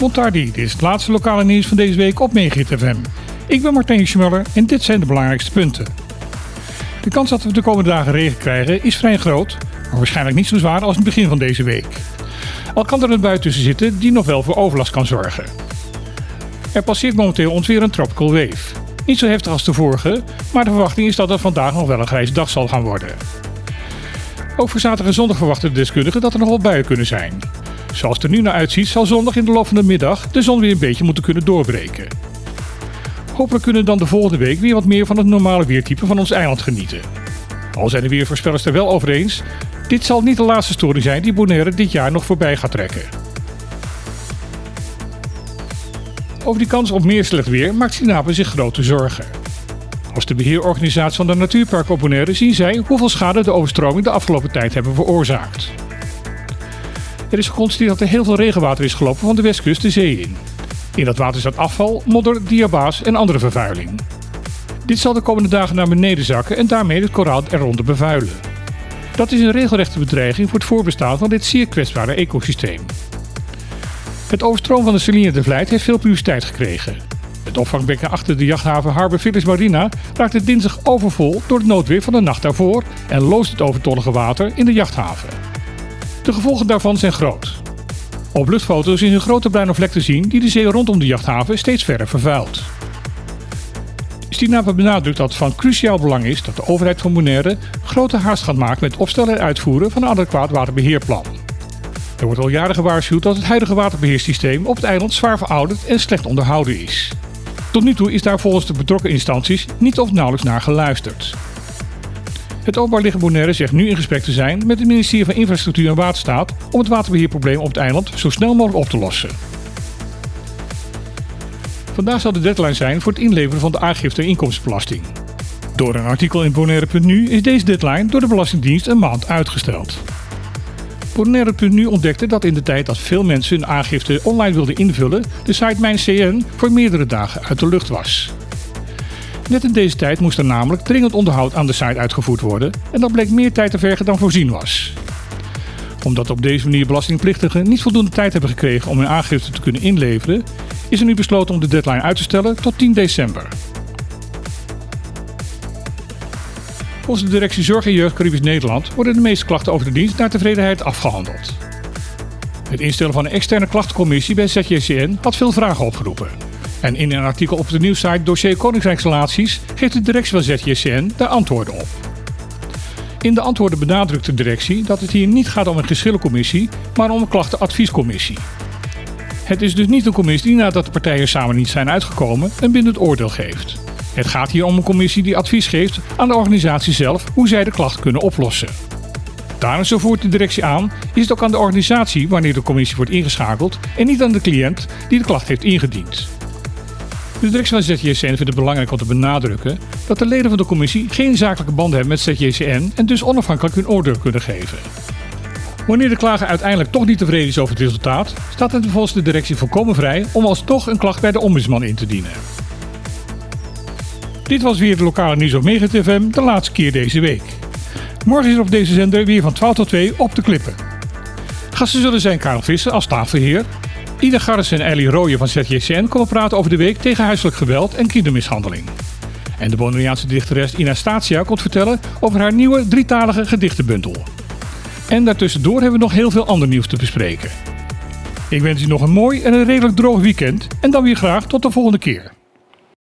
Montardi, dit is het laatste lokale nieuws van deze week op Megahit FM. Ik ben Martijn Schmuller en dit zijn de belangrijkste punten. De kans dat we de komende dagen regen krijgen is vrij groot, maar waarschijnlijk niet zo zwaar als het begin van deze week. Al kan er een bui tussen zitten die nog wel voor overlast kan zorgen. Er passeert momenteel ongeveer een tropical wave. Niet zo heftig als de vorige, maar de verwachting is dat het vandaag nog wel een grijze dag zal gaan worden. Ook voor zaterdag en zondag verwachten de deskundigen dat er nog wel buien kunnen zijn. Zoals het er nu naar uitziet zal zondag in de loop van de middag de zon weer een beetje moeten kunnen doorbreken. Hopelijk kunnen dan de volgende week weer wat meer van het normale weertype van ons eiland genieten. Al zijn de weervoorspellers er wel over eens, dit zal niet de laatste storing zijn die Bonaire dit jaar nog voorbij gaat trekken. Over die kans op meer slecht weer maakt Sinapen zich grote zorgen. Als de beheerorganisatie van de natuurpark Bonaire zien zij hoeveel schade de overstroming de afgelopen tijd hebben veroorzaakt. Er is geconstateerd dat er heel veel regenwater is gelopen van de westkust de zee in. In dat water zat afval, modder, diabaas en andere vervuiling. Dit zal de komende dagen naar beneden zakken en daarmee het koraal eronder bevuilen. Dat is een regelrechte bedreiging voor het voorbestaan van dit zeer kwetsbare ecosysteem. Het overstroom van de Celine de Vlijt heeft veel publiciteit gekregen. Het opvangbekken achter de jachthaven Harbor Village Marina raakte dinsdag overvol door het noodweer van de nacht daarvoor en loost het overtollige water in de jachthaven. De gevolgen daarvan zijn groot. Op luchtfoto's is een grote bruine vlek te zien die de zee rondom de jachthaven steeds verder vervuilt. Stinapa benadrukt dat het van cruciaal belang is dat de overheid van Bonaire grote haast gaat maken met opstellen en uitvoeren van een adequaat waterbeheerplan. Er wordt al jaren gewaarschuwd dat het huidige waterbeheersysteem op het eiland zwaar verouderd en slecht onderhouden is. Tot nu toe is daar volgens de betrokken instanties niet of nauwelijks naar geluisterd. Het Openbaar Liggen Bonaire zegt nu in gesprek te zijn met het ministerie van Infrastructuur en Waterstaat om het waterbeheerprobleem op het eiland zo snel mogelijk op te lossen. Vandaag zal de deadline zijn voor het inleveren van de aangifte inkomstenbelasting. Door een artikel in Bonaire.nu is deze deadline door de Belastingdienst een maand uitgesteld. Bonaire.nu ontdekte dat in de tijd dat veel mensen hun aangifte online wilden invullen, de site Mijn CN voor meerdere dagen uit de lucht was. Net in deze tijd moest er namelijk dringend onderhoud aan de site uitgevoerd worden en dat bleek meer tijd te vergen dan voorzien was. Omdat op deze manier belastingplichtigen niet voldoende tijd hebben gekregen om hun aangifte te kunnen inleveren, is er nu besloten om de deadline uit te stellen tot 10 december. Volgens de directie Zorg en Jeugd Caribisch Nederland worden de meeste klachten over de dienst naar tevredenheid afgehandeld. Het instellen van een externe klachtencommissie bij ZJCN had veel vragen opgeroepen. En in een artikel op de nieuwssite Dossier Koninkrijksrelaties geeft de directie van ZJCN daar antwoorden op. In de antwoorden benadrukt de directie dat het hier niet gaat om een geschillencommissie, maar om een klachtenadviescommissie. Het is dus niet een commissie die nadat de partijen samen niet zijn uitgekomen een bindend oordeel geeft. Het gaat hier om een commissie die advies geeft aan de organisatie zelf hoe zij de klacht kunnen oplossen. Daarom zo voert de directie aan, is het ook aan de organisatie wanneer de commissie wordt ingeschakeld en niet aan de cliënt die de klacht heeft ingediend. De directie van ZJCN vindt het belangrijk om te benadrukken dat de leden van de commissie geen zakelijke banden hebben met ZJCN en dus onafhankelijk hun oordeel kunnen geven. Wanneer de klager uiteindelijk toch niet tevreden is over het resultaat, staat het volgens de directie volkomen vrij om alsnog een klacht bij de ombudsman in te dienen. Dit was weer de lokale nieuws op FM, de laatste keer deze week. Morgen is op deze zender weer van 12 tot 2 op de klippen. Gasten zullen zijn Karel Visser als tafelheer, Ida Garris en Ellie Rooyen van ZJCN komen praten over de week tegen huiselijk geweld en kindermishandeling. En de Bonaireaanse dichteres Ina Statia komt vertellen over haar nieuwe drietalige gedichtenbundel. En daartussendoor hebben we nog heel veel ander nieuws te bespreken. Ik wens u nog een mooi en een redelijk droog weekend en dan weer graag tot de volgende keer.